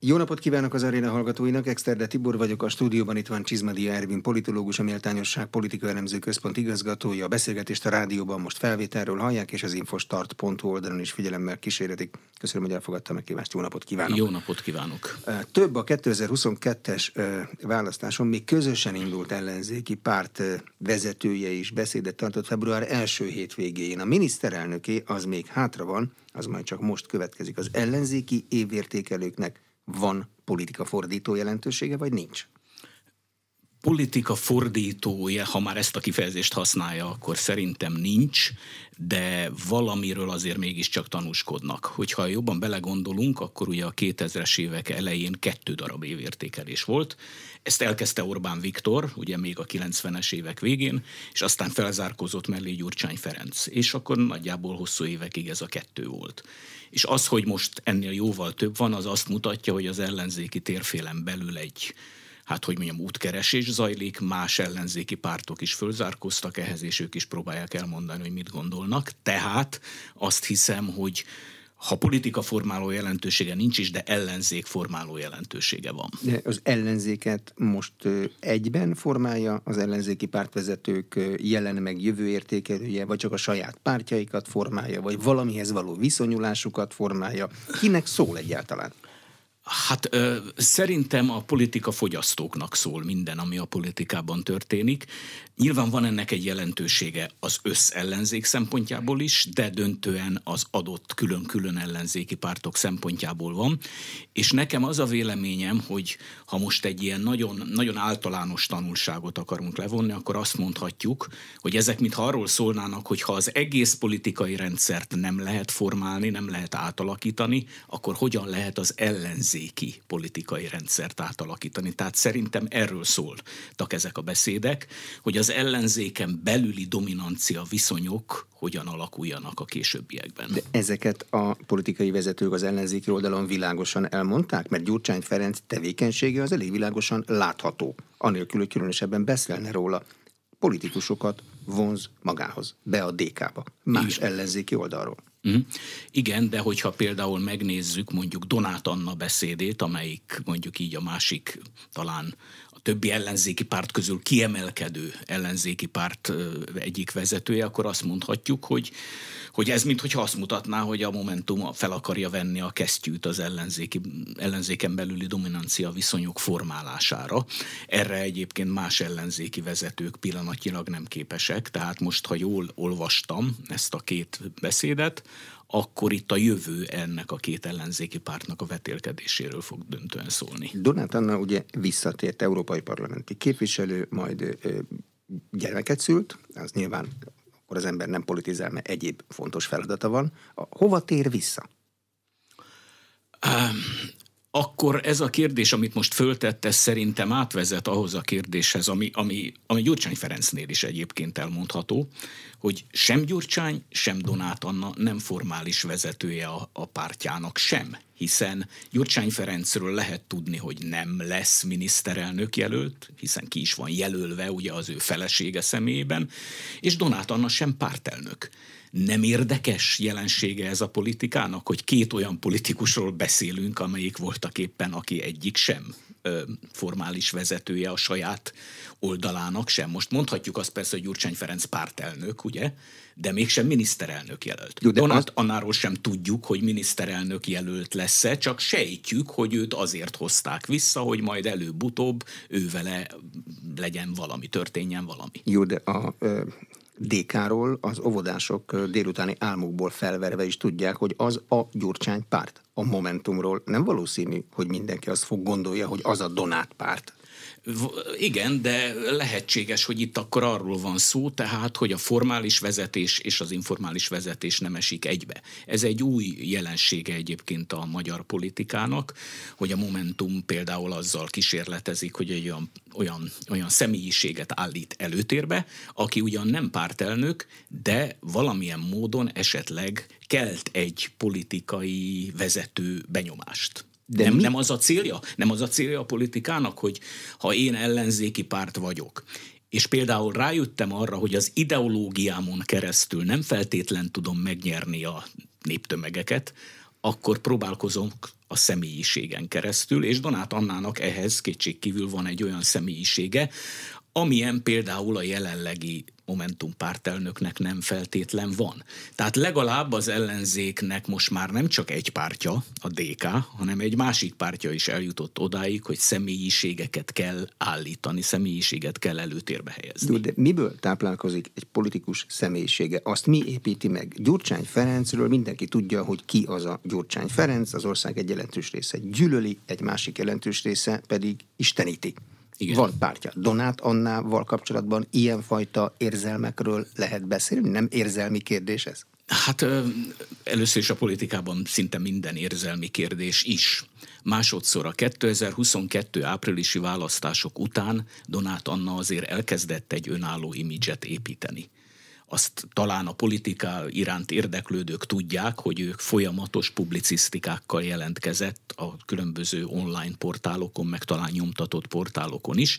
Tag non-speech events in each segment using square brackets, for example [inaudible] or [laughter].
Jó napot kívánok az aréna hallgatóinak, Exterde Tibor vagyok, a stúdióban itt van Csizmadia Ervin, politológus, a Méltányosság Politika Elemző Központ igazgatója. A beszélgetést a rádióban most felvételről hallják, és az infostart.hu oldalon is figyelemmel kísérletik. Köszönöm, hogy elfogadta meg kívást. Jó napot kívánok! Jó napot kívánok! Több a 2022-es választáson még közösen indult ellenzéki párt vezetője is beszédet tartott február első hétvégén. A miniszterelnöké az még hátra van, az majd csak most következik. Az ellenzéki évértékelőknek van politika fordító jelentősége, vagy nincs? Politika fordítója, ha már ezt a kifejezést használja, akkor szerintem nincs, de valamiről azért mégiscsak tanúskodnak. Hogyha jobban belegondolunk, akkor ugye a 2000-es évek elején kettő darab évértékelés volt. Ezt elkezdte Orbán Viktor, ugye még a 90-es évek végén, és aztán felzárkózott mellé Gyurcsány Ferenc. És akkor nagyjából hosszú évekig ez a kettő volt. És az, hogy most ennél jóval több van, az azt mutatja, hogy az ellenzéki térfélen belül egy hát hogy mondjam, útkeresés zajlik, más ellenzéki pártok is fölzárkoztak ehhez, és ők is próbálják elmondani, hogy mit gondolnak. Tehát azt hiszem, hogy ha politika formáló jelentősége nincs is, de ellenzék formáló jelentősége van. De az ellenzéket most egyben formálja az ellenzéki pártvezetők jelen meg jövő értékelője, vagy csak a saját pártjaikat formálja, vagy valamihez való viszonyulásukat formálja. Kinek szól egyáltalán? Hát ö, szerintem a politika fogyasztóknak szól minden, ami a politikában történik. Nyilván van ennek egy jelentősége az összellenzék szempontjából is, de döntően az adott külön-külön ellenzéki pártok szempontjából van. És nekem az a véleményem, hogy ha most egy ilyen nagyon, nagyon általános tanulságot akarunk levonni, akkor azt mondhatjuk, hogy ezek mintha arról szólnának, hogy ha az egész politikai rendszert nem lehet formálni, nem lehet átalakítani, akkor hogyan lehet az ellenzéki politikai rendszert átalakítani. Tehát szerintem erről szóltak ezek a beszédek, hogy az ellenzéken belüli dominancia viszonyok hogyan alakuljanak a későbbiekben. De ezeket a politikai vezetők az ellenzéki oldalon világosan elmondták? Mert Gyurcsány Ferenc tevékenysége az elég világosan látható, anélkül, hogy különösebben beszélne róla. Politikusokat vonz magához, be a DK-ba, más Igen. ellenzéki oldalról. Uh-huh. Igen, de hogyha például megnézzük mondjuk Donát Anna beszédét, amelyik mondjuk így a másik talán többi ellenzéki párt közül kiemelkedő ellenzéki párt egyik vezetője, akkor azt mondhatjuk, hogy, hogy ez mintha azt mutatná, hogy a Momentum fel akarja venni a kesztyűt az ellenzéki, ellenzéken belüli dominancia viszonyok formálására. Erre egyébként más ellenzéki vezetők pillanatnyilag nem képesek, tehát most, ha jól olvastam ezt a két beszédet, akkor itt a jövő ennek a két ellenzéki pártnak a vetélkedéséről fog döntően szólni. Donát Anna ugye visszatért európai parlamenti képviselő, majd ö, gyermeket szült, az nyilván akkor az ember nem politizál, mert egyéb fontos feladata van. A, hova tér vissza? Um, akkor ez a kérdés, amit most föltette, szerintem átvezet ahhoz a kérdéshez, ami, ami, ami Gyurcsány Ferencnél is egyébként elmondható, hogy sem Gyurcsány, sem Donát Anna nem formális vezetője a, a pártjának sem, hiszen Gyurcsány Ferencről lehet tudni, hogy nem lesz miniszterelnök jelölt, hiszen ki is van jelölve ugye az ő felesége személyében, és Donát Anna sem pártelnök nem érdekes jelensége ez a politikának, hogy két olyan politikusról beszélünk, amelyik voltak éppen, aki egyik sem formális vezetője a saját oldalának sem. Most mondhatjuk azt persze, hogy Gyurcsány Ferenc pártelnök, ugye, de mégsem miniszterelnök jelölt. Jó, de Donát az... Annáról sem tudjuk, hogy miniszterelnök jelölt lesz-e, csak sejtjük, hogy őt azért hozták vissza, hogy majd előbb-utóbb ő vele legyen valami, történjen valami. Jó, de a DK-ról az óvodások délutáni álmukból felverve is tudják, hogy az a Gyurcsány párt. A Momentumról nem valószínű, hogy mindenki azt fog gondolja, hogy az a Donát párt. Igen, de lehetséges, hogy itt akkor arról van szó, tehát, hogy a formális vezetés és az informális vezetés nem esik egybe. Ez egy új jelensége egyébként a magyar politikának, hogy a Momentum például azzal kísérletezik, hogy egy olyan, olyan, olyan személyiséget állít előtérbe, aki ugyan nem pártelnök, de valamilyen módon esetleg kelt egy politikai vezető benyomást. De nem, nem az a célja? Nem az a célja a politikának, hogy ha én ellenzéki párt vagyok, és például rájöttem arra, hogy az ideológiámon keresztül nem feltétlen tudom megnyerni a néptömegeket, akkor próbálkozom a személyiségen keresztül, és Donát Annának ehhez kétségkívül van egy olyan személyisége, amilyen például a jelenlegi Momentum pártelnöknek nem feltétlen van. Tehát legalább az ellenzéknek most már nem csak egy pártja, a DK, hanem egy másik pártja is eljutott odáig, hogy személyiségeket kell állítani, személyiséget kell előtérbe helyezni. De miből táplálkozik egy politikus személyisége? Azt mi építi meg? Gyurcsány Ferencről mindenki tudja, hogy ki az a Gyurcsány Ferenc, az ország egy jelentős része gyűlöli, egy másik jelentős része pedig isteníti. Igen. Van pártja. Donát Annával kapcsolatban ilyenfajta érzelmekről lehet beszélni? Nem érzelmi kérdés ez? Hát először is a politikában szinte minden érzelmi kérdés is. Másodszor a 2022 áprilisi választások után Donát Anna azért elkezdett egy önálló imidzset építeni azt talán a politika iránt érdeklődők tudják, hogy ők folyamatos publicisztikákkal jelentkezett a különböző online portálokon, meg talán nyomtatott portálokon is,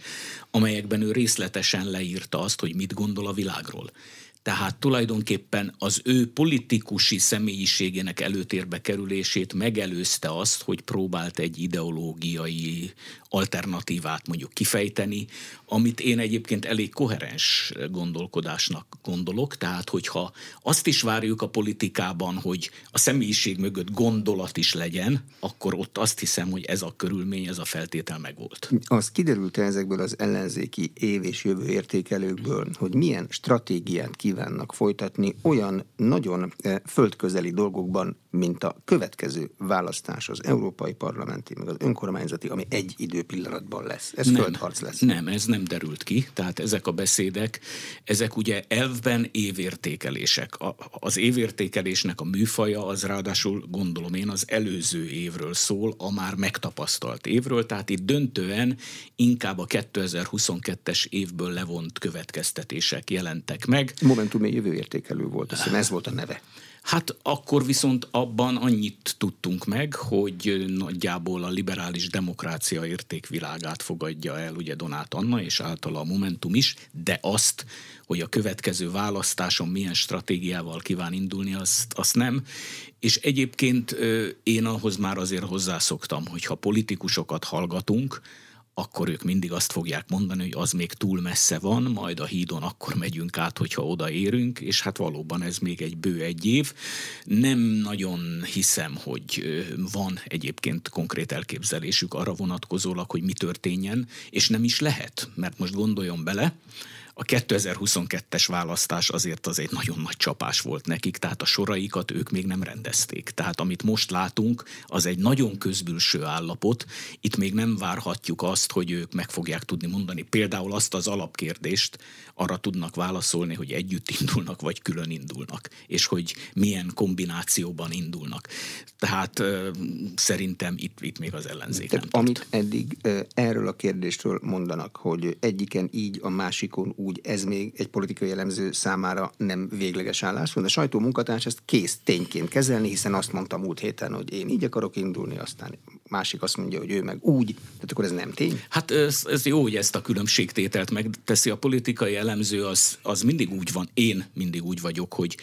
amelyekben ő részletesen leírta azt, hogy mit gondol a világról. Tehát tulajdonképpen az ő politikusi személyiségének előtérbe kerülését megelőzte azt, hogy próbált egy ideológiai alternatívát mondjuk kifejteni, amit én egyébként elég koherens gondolkodásnak gondolok. Tehát, hogyha azt is várjuk a politikában, hogy a személyiség mögött gondolat is legyen, akkor ott azt hiszem, hogy ez a körülmény, ez a feltétel megvolt. Az kiderült ezekből az ellenzéki év és jövő értékelőkből, hogy milyen stratégiát kívánnak folytatni olyan nagyon eh, földközeli dolgokban, mint a következő választás, az európai parlamenti, meg az önkormányzati, ami egy időpillanatban lesz. Ez nem, földharc lesz. Nem, ez nem derült ki. Tehát ezek a beszédek, ezek ugye elvben évértékelések. A, az évértékelésnek a műfaja az ráadásul gondolom én az előző évről szól, a már megtapasztalt évről, tehát itt döntően inkább a 2022-es évből levont következtetések jelentek meg. Momentum jövő értékelő volt, azt hiszem ez volt a neve. Hát akkor viszont abban annyit tudtunk meg, hogy nagyjából a liberális demokrácia értékvilágát fogadja el ugye Donát Anna és általa a Momentum is, de azt, hogy a következő választáson milyen stratégiával kíván indulni, azt, azt nem. És egyébként én ahhoz már azért hozzászoktam, hogy ha politikusokat hallgatunk, akkor ők mindig azt fogják mondani, hogy az még túl messze van, majd a hídon akkor megyünk át, hogyha odaérünk, és hát valóban ez még egy bő egy év. Nem nagyon hiszem, hogy van egyébként konkrét elképzelésük arra vonatkozólag, hogy mi történjen, és nem is lehet, mert most gondoljon bele, a 2022-es választás azért az egy nagyon nagy csapás volt nekik, tehát a soraikat ők még nem rendezték. Tehát amit most látunk, az egy nagyon közbülső állapot. Itt még nem várhatjuk azt, hogy ők meg fogják tudni mondani például azt az alapkérdést, arra tudnak válaszolni, hogy együtt indulnak, vagy külön indulnak, és hogy milyen kombinációban indulnak. Tehát szerintem itt, itt még az ellenzék Tehát nem Amit tart. eddig erről a kérdésről mondanak, hogy egyiken így, a másikon úgy, úgy ez még egy politikai jellemző számára nem végleges állás, de a sajtó munkatárs ezt kész tényként kezelni, hiszen azt mondta múlt héten, hogy én így akarok indulni, aztán másik azt mondja, hogy ő meg úgy, tehát akkor ez nem tény? Hát ez, ez jó, hogy ezt a különbségtételt megteszi a politikai elemző, az, az mindig úgy van, én mindig úgy vagyok, hogy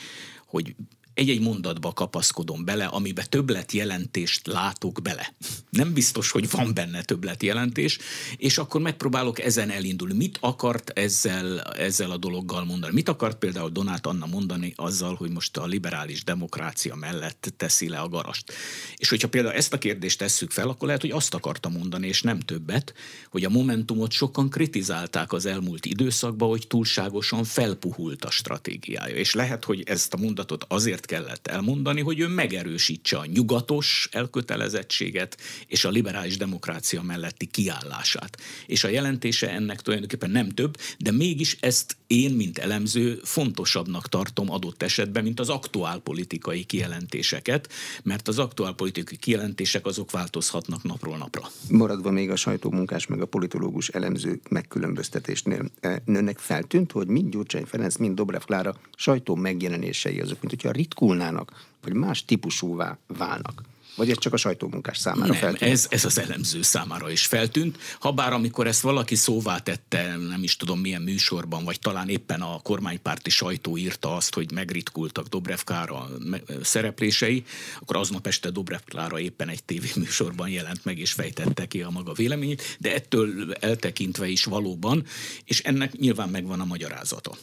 hogy egy-egy mondatba kapaszkodom bele, amibe többletjelentést látok bele. Nem biztos, hogy van benne többletjelentés, és akkor megpróbálok ezen elindulni. Mit akart ezzel, ezzel a dologgal mondani? Mit akart például Donát Anna mondani azzal, hogy most a liberális demokrácia mellett teszi le a garast? És hogyha például ezt a kérdést tesszük fel, akkor lehet, hogy azt akarta mondani, és nem többet, hogy a Momentumot sokan kritizálták az elmúlt időszakban, hogy túlságosan felpuhult a stratégiája. És lehet, hogy ezt a mondatot azért kellett elmondani, hogy ő megerősítse a nyugatos elkötelezettséget és a liberális demokrácia melletti kiállását. És a jelentése ennek tulajdonképpen nem több, de mégis ezt én, mint elemző fontosabbnak tartom adott esetben, mint az aktuál politikai kijelentéseket, mert az aktuál politikai kijelentések azok változhatnak napról napra. Maradva még a sajtómunkás meg a politológus elemző megkülönböztetésnél, e, nőnek feltűnt, hogy mind Gyurcsány Ferenc, mind Dobrev Klára sajtó megjelenései azok, mint hogyha ritkulnának, vagy más típusúvá válnak. Vagy ez csak a sajtómunkás számára nem, feltűnt? Ez, ez az elemző számára is feltűnt. Habár amikor ezt valaki szóvá tette, nem is tudom milyen műsorban, vagy talán éppen a kormánypárti sajtó írta azt, hogy megritkultak Dobrev Klára szereplései, akkor aznap este Dobrev Klára éppen egy tévéműsorban jelent meg és fejtette ki a maga véleményét, de ettől eltekintve is valóban, és ennek nyilván megvan a magyarázata.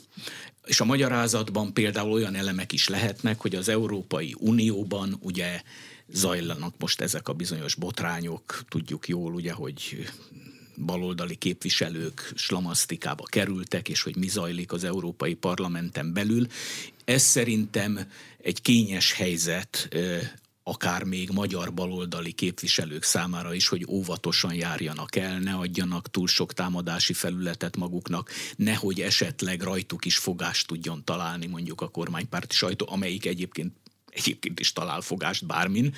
És a magyarázatban például olyan elemek is lehetnek, hogy az Európai Unióban ugye zajlanak most ezek a bizonyos botrányok, tudjuk jól ugye, hogy baloldali képviselők slamasztikába kerültek, és hogy mi zajlik az Európai Parlamenten belül. Ez szerintem egy kényes helyzet akár még magyar baloldali képviselők számára is, hogy óvatosan járjanak el, ne adjanak túl sok támadási felületet maguknak, nehogy esetleg rajtuk is fogást tudjon találni mondjuk a kormánypárti sajtó, amelyik egyébként egyébként is talál fogást bármin.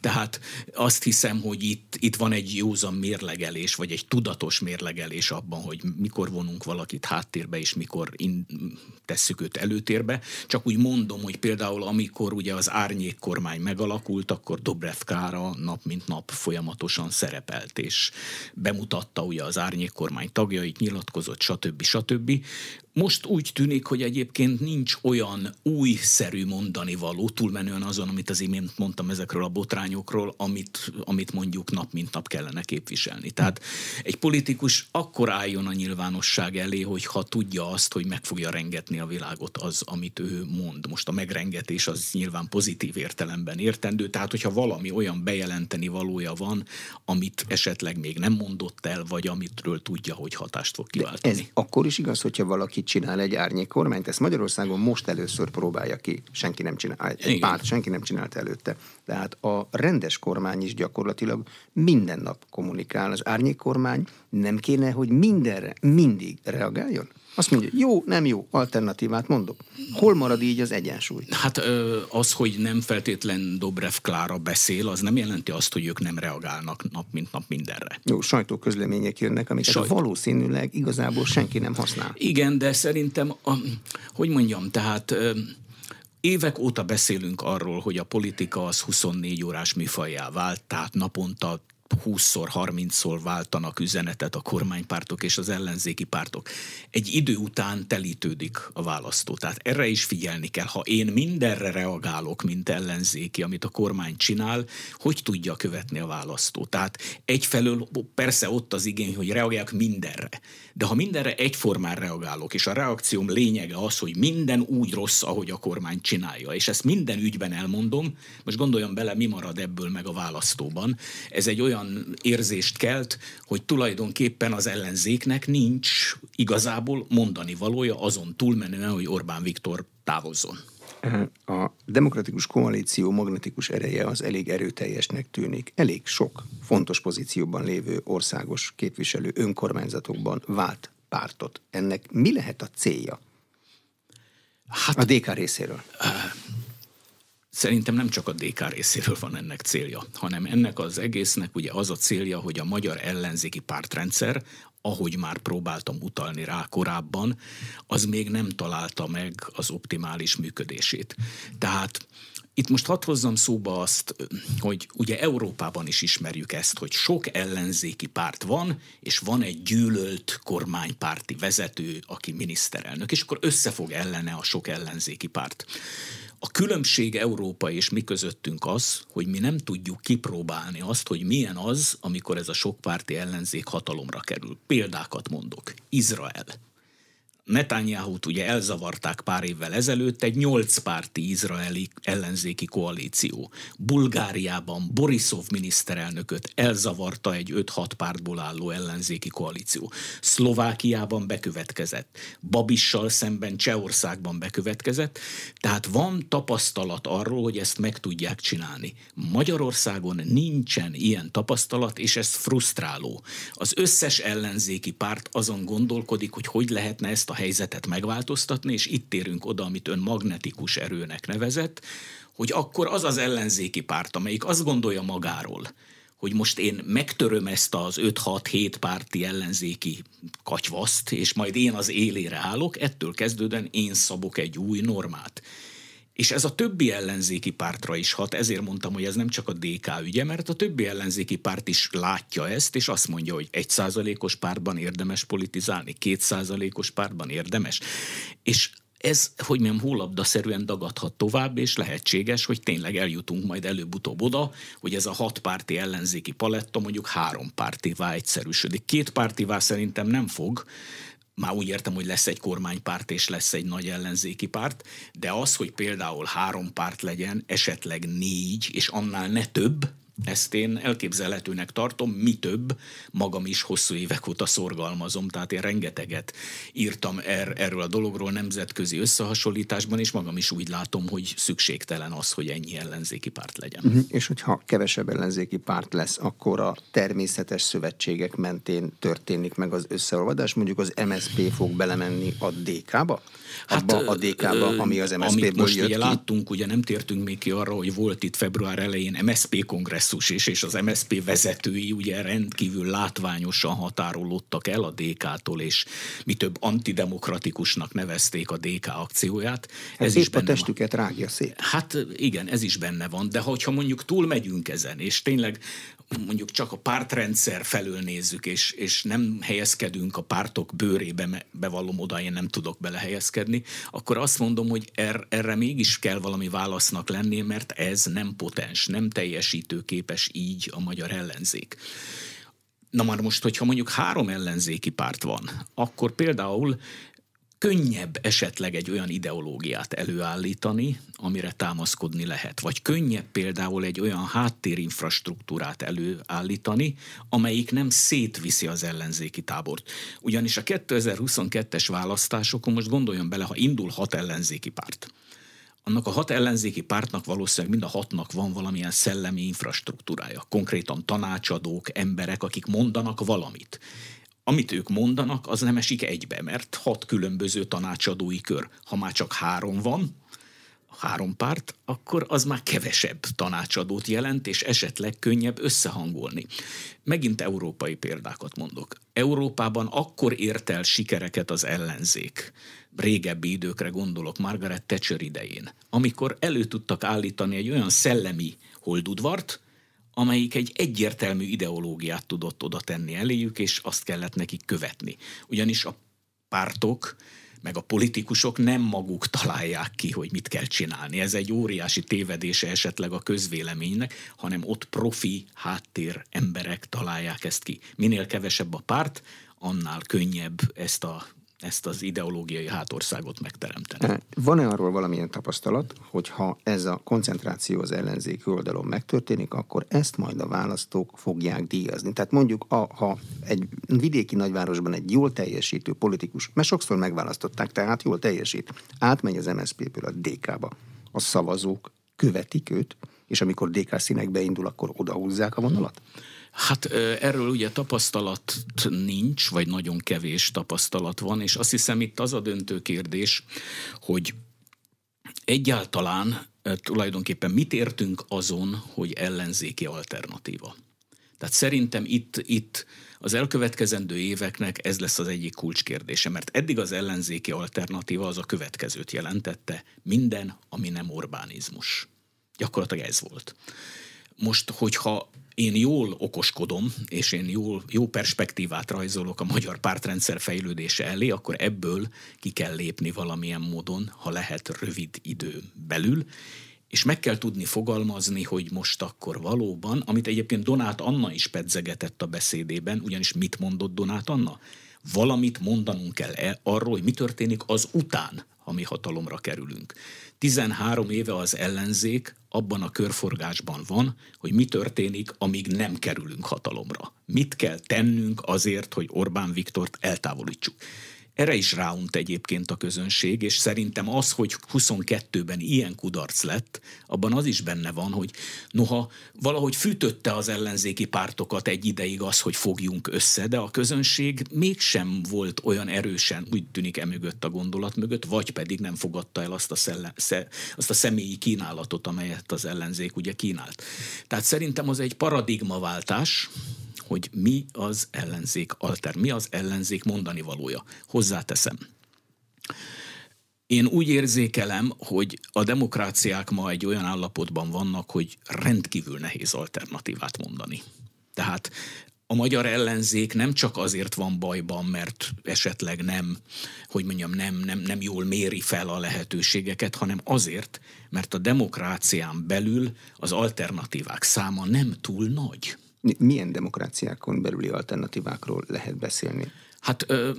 Tehát azt hiszem, hogy itt, itt van egy józan mérlegelés, vagy egy tudatos mérlegelés abban, hogy mikor vonunk valakit háttérbe, és mikor in, tesszük őt előtérbe. Csak úgy mondom, hogy például amikor ugye az árnyék kormány megalakult, akkor Dobrev Kára nap mint nap folyamatosan szerepelt, és bemutatta ugye az árnyék kormány tagjait, nyilatkozott, stb. stb. Most úgy tűnik, hogy egyébként nincs olyan újszerű mondani való, túlmenően azon, amit az imént mondtam ezekről a botrányokról, amit, amit mondjuk nap mint nap kellene képviselni. Tehát egy politikus akkor álljon a nyilvánosság elé, hogy ha tudja azt, hogy meg fogja rengetni a világot az, amit ő mond. Most a megrengetés az nyilván pozitív értelemben értendő, tehát hogyha valami olyan bejelenteni valója van, amit esetleg még nem mondott el, vagy amitről tudja, hogy hatást fog kiváltani. De ez akkor is igaz, hogyha valaki csinál egy árnyék kormányt. Ezt Magyarországon most először próbálja ki. Senki nem csinál, egy Igen. párt senki nem csinált előtte. Tehát a rendes kormány is gyakorlatilag minden nap kommunikál. Az árnyék kormány nem kéne, hogy mindenre mindig reagáljon? Azt mondja, jó, nem jó, alternatívát mondok. Hol marad így az egyensúly? Hát az, hogy nem feltétlen Dobrev Klára beszél, az nem jelenti azt, hogy ők nem reagálnak nap mint nap mindenre. Jó, sajtóközlemények jönnek, amiket Sajt... valószínűleg igazából senki nem használ. Igen, de szerintem, a, hogy mondjam, tehát Évek óta beszélünk arról, hogy a politika az 24 órás műfajjá vált, tehát naponta 20-szor, 30-szor váltanak üzenetet a kormánypártok és az ellenzéki pártok. Egy idő után telítődik a választó. Tehát erre is figyelni kell. Ha én mindenre reagálok, mint ellenzéki, amit a kormány csinál, hogy tudja követni a választó? Tehát egyfelől persze ott az igény, hogy reagáljak mindenre. De ha mindenre egyformán reagálok, és a reakcióm lényege az, hogy minden úgy rossz, ahogy a kormány csinálja, és ezt minden ügyben elmondom, most gondoljam bele, mi marad ebből meg a választóban. Ez egy olyan érzést kelt, hogy tulajdonképpen az ellenzéknek nincs igazából mondani valója azon túlmenően, hogy Orbán Viktor távozzon. A demokratikus koalíció magnetikus ereje az elég erőteljesnek tűnik. Elég sok fontos pozícióban lévő országos képviselő önkormányzatokban vált pártot. Ennek mi lehet a célja? Hát, a DK részéről. Szerintem nem csak a DK részéről van ennek célja, hanem ennek az egésznek ugye az a célja, hogy a magyar ellenzéki pártrendszer, ahogy már próbáltam utalni rá korábban, az még nem találta meg az optimális működését. Tehát itt most hadd hozzam szóba azt, hogy ugye Európában is ismerjük ezt, hogy sok ellenzéki párt van, és van egy gyűlölt kormánypárti vezető, aki miniszterelnök, és akkor összefog ellene a sok ellenzéki párt. A különbség Európa és mi közöttünk az, hogy mi nem tudjuk kipróbálni azt, hogy milyen az, amikor ez a sokpárti ellenzék hatalomra kerül. Példákat mondok. Izrael. Netanyahu-t ugye elzavarták pár évvel ezelőtt egy nyolc párti izraeli ellenzéki koalíció. Bulgáriában Borisov miniszterelnököt elzavarta egy 5-6 pártból álló ellenzéki koalíció. Szlovákiában bekövetkezett. Babissal szemben Csehországban bekövetkezett. Tehát van tapasztalat arról, hogy ezt meg tudják csinálni. Magyarországon nincsen ilyen tapasztalat, és ez frusztráló. Az összes ellenzéki párt azon gondolkodik, hogy hogy lehetne ezt a helyzetet megváltoztatni, és itt térünk oda, amit ön magnetikus erőnek nevezett, hogy akkor az az ellenzéki párt, amelyik azt gondolja magáról, hogy most én megtöröm ezt az 5-6-7 párti ellenzéki katyvaszt, és majd én az élére állok, ettől kezdődően én szabok egy új normát. És ez a többi ellenzéki pártra is hat, ezért mondtam, hogy ez nem csak a DK ügye, mert a többi ellenzéki párt is látja ezt, és azt mondja, hogy egy százalékos pártban érdemes politizálni, két százalékos pártban érdemes. És ez, hogy mondjam, hólabdaszerűen dagadhat tovább, és lehetséges, hogy tényleg eljutunk majd előbb-utóbb oda, hogy ez a hat párti ellenzéki paletta mondjuk három pártivá egyszerűsödik. Két pártivá szerintem nem fog, már úgy értem, hogy lesz egy kormánypárt és lesz egy nagy ellenzéki párt, de az, hogy például három párt legyen, esetleg négy, és annál ne több, ezt én elképzelhetőnek tartom, mi több, magam is hosszú évek óta szorgalmazom, tehát én rengeteget írtam er, erről a dologról nemzetközi összehasonlításban, és magam is úgy látom, hogy szükségtelen az, hogy ennyi ellenzéki párt legyen. Uh-huh. És hogyha kevesebb ellenzéki párt lesz, akkor a természetes szövetségek mentén történik meg az összeolvadás, mondjuk az MSP fog belemenni a DK-ba? Hát, a DK-ba, ami az MSZP-ből most jött ugye ki. láttunk, ugye nem tértünk még ki arra, hogy volt itt február elején MSZP kongresszus is, és az MSZP vezetői ugye rendkívül látványosan határolódtak el a DK-tól, és mi több antidemokratikusnak nevezték a DK akcióját. Hát ez is benne a testüket van. rágja szét. Hát igen, ez is benne van, de hogyha mondjuk túl megyünk ezen, és tényleg mondjuk csak a pártrendszer felől nézzük, és, és nem helyezkedünk a pártok bőrébe, bevallom oda, én nem tudok belehelyezkedni, akkor azt mondom, hogy er, erre mégis kell valami válasznak lenni, mert ez nem potens, nem teljesítőképes így a magyar ellenzék. Na már most, hogyha mondjuk három ellenzéki párt van, akkor például könnyebb esetleg egy olyan ideológiát előállítani, amire támaszkodni lehet. Vagy könnyebb például egy olyan háttérinfrastruktúrát előállítani, amelyik nem szétviszi az ellenzéki tábort. Ugyanis a 2022-es választásokon most gondoljon bele, ha indul hat ellenzéki párt, annak a hat ellenzéki pártnak valószínűleg mind a hatnak van valamilyen szellemi infrastruktúrája. Konkrétan tanácsadók, emberek, akik mondanak valamit amit ők mondanak, az nem esik egybe, mert hat különböző tanácsadói kör. Ha már csak három van, három párt, akkor az már kevesebb tanácsadót jelent, és esetleg könnyebb összehangolni. Megint európai példákat mondok. Európában akkor ért el sikereket az ellenzék, régebbi időkre gondolok, Margaret Thatcher idején, amikor elő tudtak állítani egy olyan szellemi holdudvart, amelyik egy egyértelmű ideológiát tudott oda tenni eléjük, és azt kellett nekik követni. Ugyanis a pártok, meg a politikusok nem maguk találják ki, hogy mit kell csinálni. Ez egy óriási tévedése esetleg a közvéleménynek, hanem ott profi háttér emberek találják ezt ki. Minél kevesebb a párt, annál könnyebb ezt a ezt az ideológiai hátországot megteremteni. Eh, van-e arról valamilyen tapasztalat, hogy ha ez a koncentráció az ellenzéki oldalon megtörténik, akkor ezt majd a választók fogják díjazni? Tehát mondjuk, a, ha egy vidéki nagyvárosban egy jól teljesítő politikus, mert sokszor megválasztották, tehát jól teljesít, átmegy az MSZP-ből a DK-ba, a szavazók követik őt, és amikor DK színekbe indul, akkor odahúzzák a vonalat? Hát erről ugye tapasztalat nincs, vagy nagyon kevés tapasztalat van, és azt hiszem itt az a döntő kérdés, hogy egyáltalán tulajdonképpen mit értünk azon, hogy ellenzéki alternatíva. Tehát szerintem itt, itt az elkövetkezendő éveknek ez lesz az egyik kulcskérdése, mert eddig az ellenzéki alternatíva az a következőt jelentette, minden, ami nem Orbánizmus. Gyakorlatilag ez volt. Most, hogyha én jól okoskodom, és én jól, jó perspektívát rajzolok a magyar pártrendszer fejlődése elé, akkor ebből ki kell lépni valamilyen módon, ha lehet rövid idő belül, és meg kell tudni fogalmazni, hogy most akkor valóban, amit egyébként Donát Anna is pedzegetett a beszédében, ugyanis mit mondott Donát Anna? Valamit mondanunk kell -e arról, hogy mi történik az után, ha mi hatalomra kerülünk. 13 éve az ellenzék abban a körforgásban van, hogy mi történik, amíg nem kerülünk hatalomra. Mit kell tennünk azért, hogy Orbán Viktort eltávolítsuk. Erre is ráunt egyébként a közönség, és szerintem az, hogy 22-ben ilyen kudarc lett, abban az is benne van, hogy noha valahogy fűtötte az ellenzéki pártokat egy ideig az, hogy fogjunk össze, de a közönség mégsem volt olyan erősen, úgy tűnik emögött a gondolat mögött, vagy pedig nem fogadta el azt a, szellem, azt a személyi kínálatot, amelyet az ellenzék ugye kínált. Tehát szerintem az egy paradigmaváltás, hogy mi az ellenzék alter, mi az ellenzék mondani valója. Hozzáteszem. Én úgy érzékelem, hogy a demokráciák ma egy olyan állapotban vannak, hogy rendkívül nehéz alternatívát mondani. Tehát a magyar ellenzék nem csak azért van bajban, mert esetleg nem, hogy mondjam, nem, nem, nem jól méri fel a lehetőségeket, hanem azért, mert a demokrácián belül az alternatívák száma nem túl nagy. Milyen demokráciákon belüli alternatívákról lehet beszélni? Hát ö,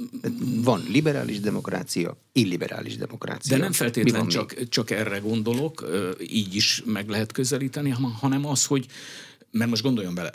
van liberális demokrácia, illiberális demokrácia. De nem feltétlenül csak, csak erre gondolok, így is meg lehet közelíteni, hanem az, hogy, mert most gondoljon bele,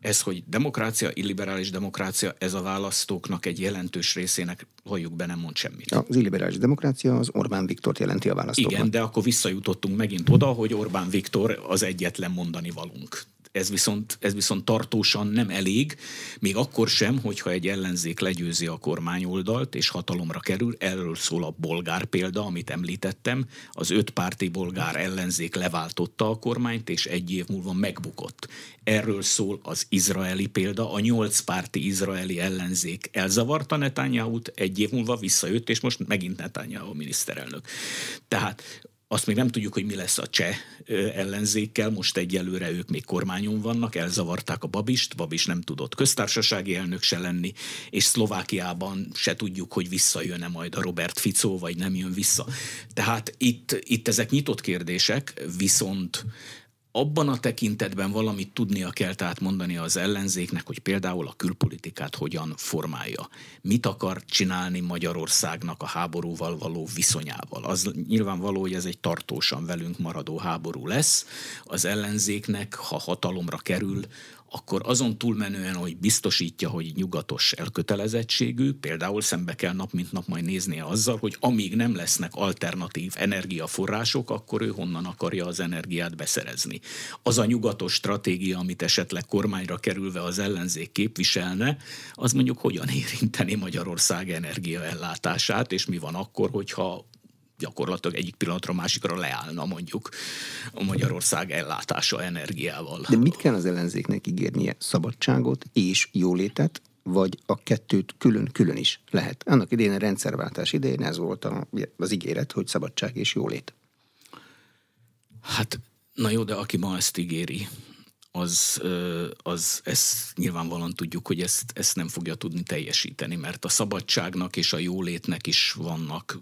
ez, hogy demokrácia, illiberális demokrácia, ez a választóknak egy jelentős részének, halljuk be, nem mond semmit. Az illiberális demokrácia az Orbán Viktort jelenti a választóknak. Igen, de akkor visszajutottunk megint oda, hogy Orbán Viktor az egyetlen mondani valunk ez viszont, ez viszont tartósan nem elég, még akkor sem, hogyha egy ellenzék legyőzi a kormányoldalt és hatalomra kerül, erről szól a bolgár példa, amit említettem, az öt párti bolgár ellenzék leváltotta a kormányt, és egy év múlva megbukott. Erről szól az izraeli példa, a nyolc párti izraeli ellenzék elzavarta Netanyahu-t, egy év múlva visszajött, és most megint Netanyahu miniszterelnök. Tehát azt még nem tudjuk, hogy mi lesz a cseh ellenzékkel, most egyelőre ők még kormányon vannak, elzavarták a Babist, Babis nem tudott köztársasági elnök se lenni, és Szlovákiában se tudjuk, hogy visszajön-e majd a Robert Fico, vagy nem jön vissza. Tehát itt, itt ezek nyitott kérdések, viszont abban a tekintetben valamit tudnia kell tehát mondani az ellenzéknek, hogy például a külpolitikát hogyan formálja. Mit akar csinálni Magyarországnak a háborúval való viszonyával. Az nyilvánvaló, hogy ez egy tartósan velünk maradó háború lesz. Az ellenzéknek, ha hatalomra kerül, akkor azon túlmenően, hogy biztosítja, hogy nyugatos elkötelezettségű, például szembe kell nap mint nap majd néznie azzal, hogy amíg nem lesznek alternatív energiaforrások, akkor ő honnan akarja az energiát beszerezni. Az a nyugatos stratégia, amit esetleg kormányra kerülve az ellenzék képviselne, az mondjuk hogyan [laughs] érinteni Magyarország energiaellátását, és mi van akkor, hogyha gyakorlatilag egyik pillanatra másikra leállna mondjuk a Magyarország ellátása energiával. De mit kell az ellenzéknek ígérnie? Szabadságot és jólétet, vagy a kettőt külön-külön is lehet? Annak idején a rendszerváltás idején ez volt a, az ígéret, hogy szabadság és jólét. Hát, na jó, de aki ma ezt ígéri, az, az ezt nyilvánvalóan tudjuk, hogy ezt, ezt nem fogja tudni teljesíteni, mert a szabadságnak és a jólétnek is vannak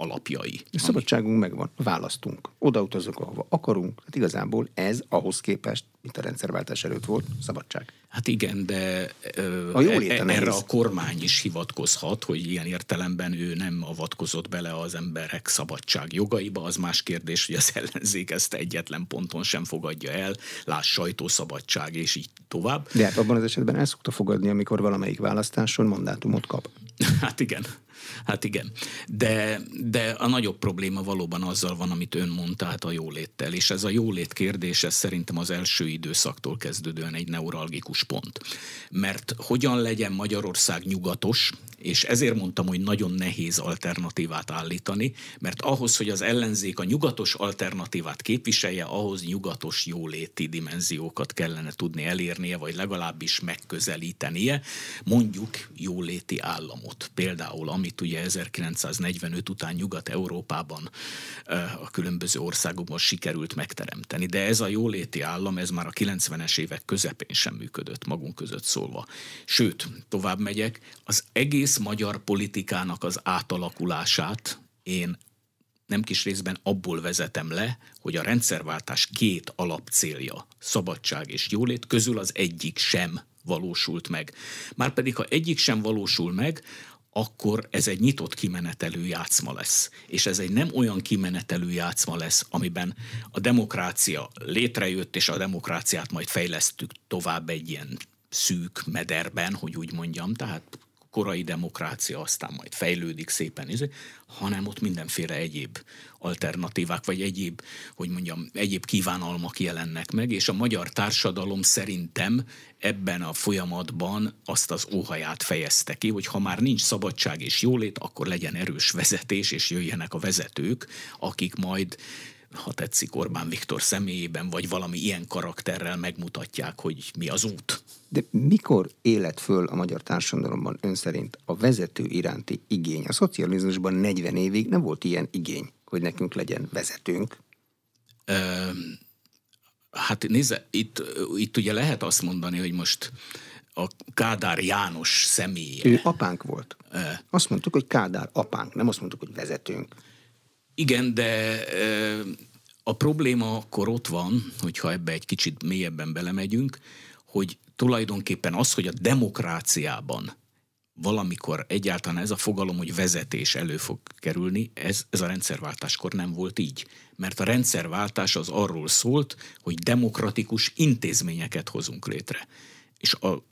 alapjai. A szabadságunk megvan, választunk, odautazunk, ahova akarunk. Hát igazából ez ahhoz képest, mint a rendszerváltás előtt volt, szabadság. Hát igen, de a jó e, erre a kormány is hivatkozhat, hogy ilyen értelemben ő nem avatkozott bele az emberek szabadság jogaiba. Az más kérdés, hogy az ellenzék ezt egyetlen ponton sem fogadja el, láss sajtószabadság és így tovább. De hát abban az esetben el szokta fogadni, amikor valamelyik választáson mandátumot kap. [laughs] Hát igen. Hát igen, de, de a nagyobb probléma valóban azzal van, amit ön mondta, hát a jóléttel, és ez a jólét kérdés, ez szerintem az első időszaktól kezdődően egy neuralgikus pont. Mert hogyan legyen Magyarország nyugatos, és ezért mondtam, hogy nagyon nehéz alternatívát állítani, mert ahhoz, hogy az ellenzék a nyugatos alternatívát képviselje, ahhoz nyugatos jóléti dimenziókat kellene tudni elérnie, vagy legalábbis megközelítenie, mondjuk jóléti államot. Például, amit ugye 1945 után Nyugat-Európában a különböző országokban sikerült megteremteni. De ez a jóléti állam, ez már a 90-es évek közepén sem működött, magunk között szólva. Sőt, tovább megyek, az egész magyar politikának az átalakulását én nem kis részben abból vezetem le, hogy a rendszerváltás két alapcélja, szabadság és jólét közül az egyik sem valósult meg. Márpedig, ha egyik sem valósul meg, akkor ez egy nyitott kimenetelő játszma lesz. És ez egy nem olyan kimenetelő játszma lesz, amiben a demokrácia létrejött, és a demokráciát majd fejlesztük tovább egy ilyen szűk mederben, hogy úgy mondjam, tehát korai demokrácia aztán majd fejlődik szépen, izé, hanem ott mindenféle egyéb alternatívák, vagy egyéb, hogy mondjam, egyéb kívánalmak jelennek meg, és a magyar társadalom szerintem ebben a folyamatban azt az óhaját fejezte ki, hogy ha már nincs szabadság és jólét, akkor legyen erős vezetés, és jöjjenek a vezetők, akik majd ha tetszik Orbán Viktor személyében, vagy valami ilyen karakterrel megmutatják, hogy mi az út. De mikor élet föl a magyar társadalomban ön szerint a vezető iránti igény? A szocializmusban 40 évig nem volt ilyen igény, hogy nekünk legyen vezetőnk. Hát nézze, itt, itt ugye lehet azt mondani, hogy most a Kádár János személye. Ő apánk volt. E. Azt mondtuk, hogy Kádár apánk, nem azt mondtuk, hogy vezetőnk. Igen, de a probléma akkor ott van, hogyha ebbe egy kicsit mélyebben belemegyünk, hogy tulajdonképpen az, hogy a demokráciában valamikor egyáltalán ez a fogalom, hogy vezetés elő fog kerülni, ez, ez a rendszerváltáskor nem volt így. Mert a rendszerváltás az arról szólt, hogy demokratikus intézményeket hozunk létre. És a,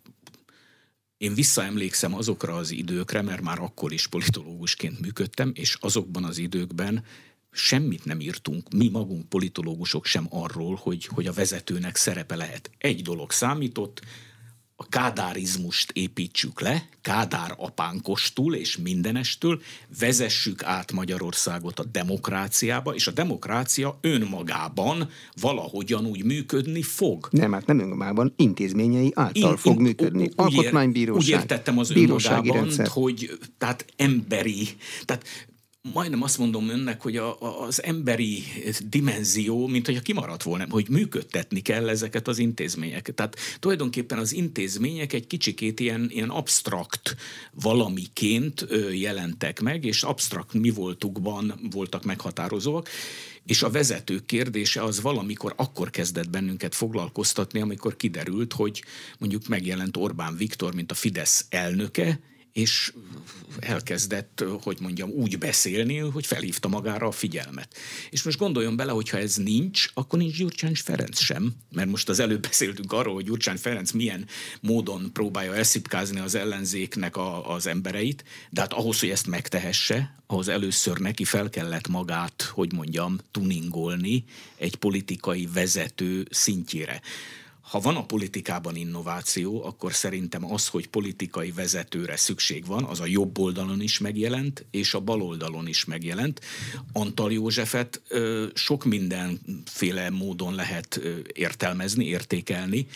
én visszaemlékszem azokra az időkre, mert már akkor is politológusként működtem, és azokban az időkben semmit nem írtunk, mi magunk politológusok sem arról, hogy, hogy a vezetőnek szerepe lehet. Egy dolog számított, a kádárizmust építsük le, Kádár apánkostól és mindenestől, vezessük át Magyarországot a demokráciába, és a demokrácia önmagában valahogyan úgy működni fog. Nem, hát nem önmagában, intézményei által in, fog in, működni. Alkotmánybíróság, Úgy értettem az önmagában, hogy tehát emberi, tehát majdnem azt mondom önnek, hogy a, a, az emberi dimenzió, mint hogyha kimaradt volna, hogy működtetni kell ezeket az intézményeket. Tehát tulajdonképpen az intézmények egy kicsikét ilyen, ilyen abstrakt valamiként jelentek meg, és abstrakt mi voltukban voltak meghatározóak, és a vezető kérdése az valamikor akkor kezdett bennünket foglalkoztatni, amikor kiderült, hogy mondjuk megjelent Orbán Viktor, mint a Fidesz elnöke, és elkezdett, hogy mondjam, úgy beszélni, hogy felhívta magára a figyelmet. És most gondoljon bele, hogy ha ez nincs, akkor nincs Gyurcsány Ferenc sem, mert most az előbb beszéltünk arról, hogy Gyurcsány Ferenc milyen módon próbálja elszipkázni az ellenzéknek a, az embereit, de hát ahhoz, hogy ezt megtehesse, ahhoz először neki fel kellett magát, hogy mondjam, tuningolni egy politikai vezető szintjére ha van a politikában innováció, akkor szerintem az, hogy politikai vezetőre szükség van, az a jobb oldalon is megjelent, és a bal oldalon is megjelent. Antal Józsefet ö, sok mindenféle módon lehet ö, értelmezni, értékelni,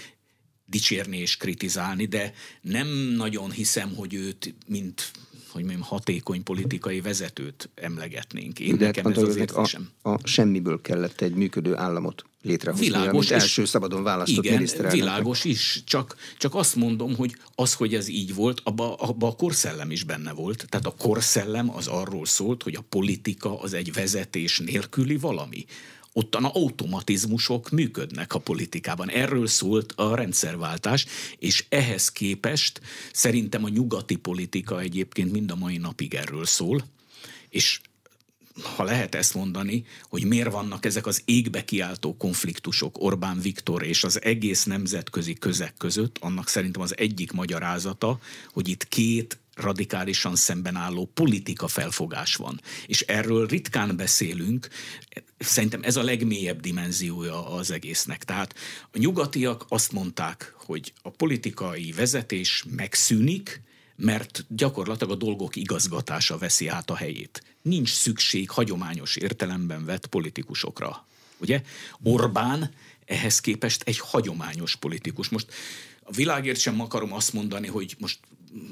dicsérni és kritizálni, de nem nagyon hiszem, hogy őt, mint hogy mondjam, hatékony politikai vezetőt emlegetnénk. Én De nekem ez az érzésem. A, a semmiből kellett egy működő államot létrehozni, világos amit első szabadon választott igen, miniszterelnök. világos is, csak, csak azt mondom, hogy az, hogy ez így volt, abba, abba a korszellem is benne volt. Tehát a korszellem az arról szólt, hogy a politika az egy vezetés nélküli valami ottan automatizmusok működnek a politikában. Erről szólt a rendszerváltás, és ehhez képest szerintem a nyugati politika egyébként mind a mai napig erről szól, és ha lehet ezt mondani, hogy miért vannak ezek az égbe kiáltó konfliktusok Orbán Viktor és az egész nemzetközi közeg között, annak szerintem az egyik magyarázata, hogy itt két radikálisan szemben álló politika felfogás van. És erről ritkán beszélünk, szerintem ez a legmélyebb dimenziója az egésznek. Tehát a nyugatiak azt mondták, hogy a politikai vezetés megszűnik, mert gyakorlatilag a dolgok igazgatása veszi át a helyét. Nincs szükség hagyományos értelemben vett politikusokra. Ugye? Orbán ehhez képest egy hagyományos politikus. Most a világért sem akarom azt mondani, hogy most